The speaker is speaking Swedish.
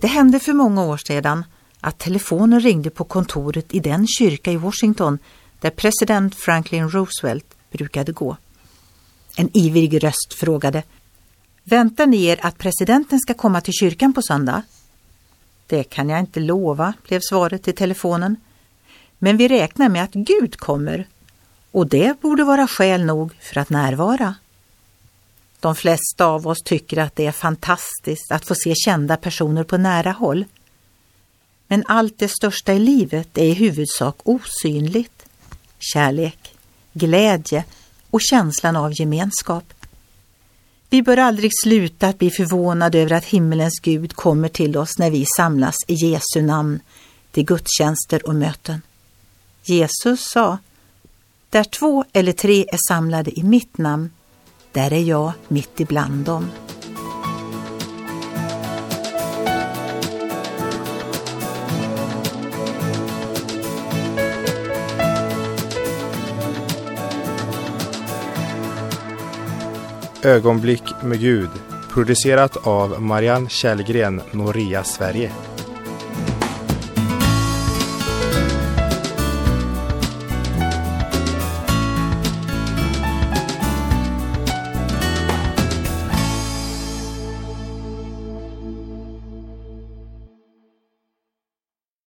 Det hände för många år sedan att telefonen ringde på kontoret i den kyrka i Washington där president Franklin Roosevelt brukade gå. En ivrig röst frågade Väntar ni er att presidenten ska komma till kyrkan på söndag? Det kan jag inte lova, blev svaret i telefonen. Men vi räknar med att Gud kommer och det borde vara skäl nog för att närvara. De flesta av oss tycker att det är fantastiskt att få se kända personer på nära håll. Men allt det största i livet är i huvudsak osynligt. Kärlek, glädje och känslan av gemenskap. Vi bör aldrig sluta att bli förvånade över att himmelens Gud kommer till oss när vi samlas i Jesu namn till gudstjänster och möten. Jesus sa, där två eller tre är samlade i mitt namn, där är jag mitt ibland dem. Ögonblick med Gud producerat av Marianne Källgren, Noria Sverige.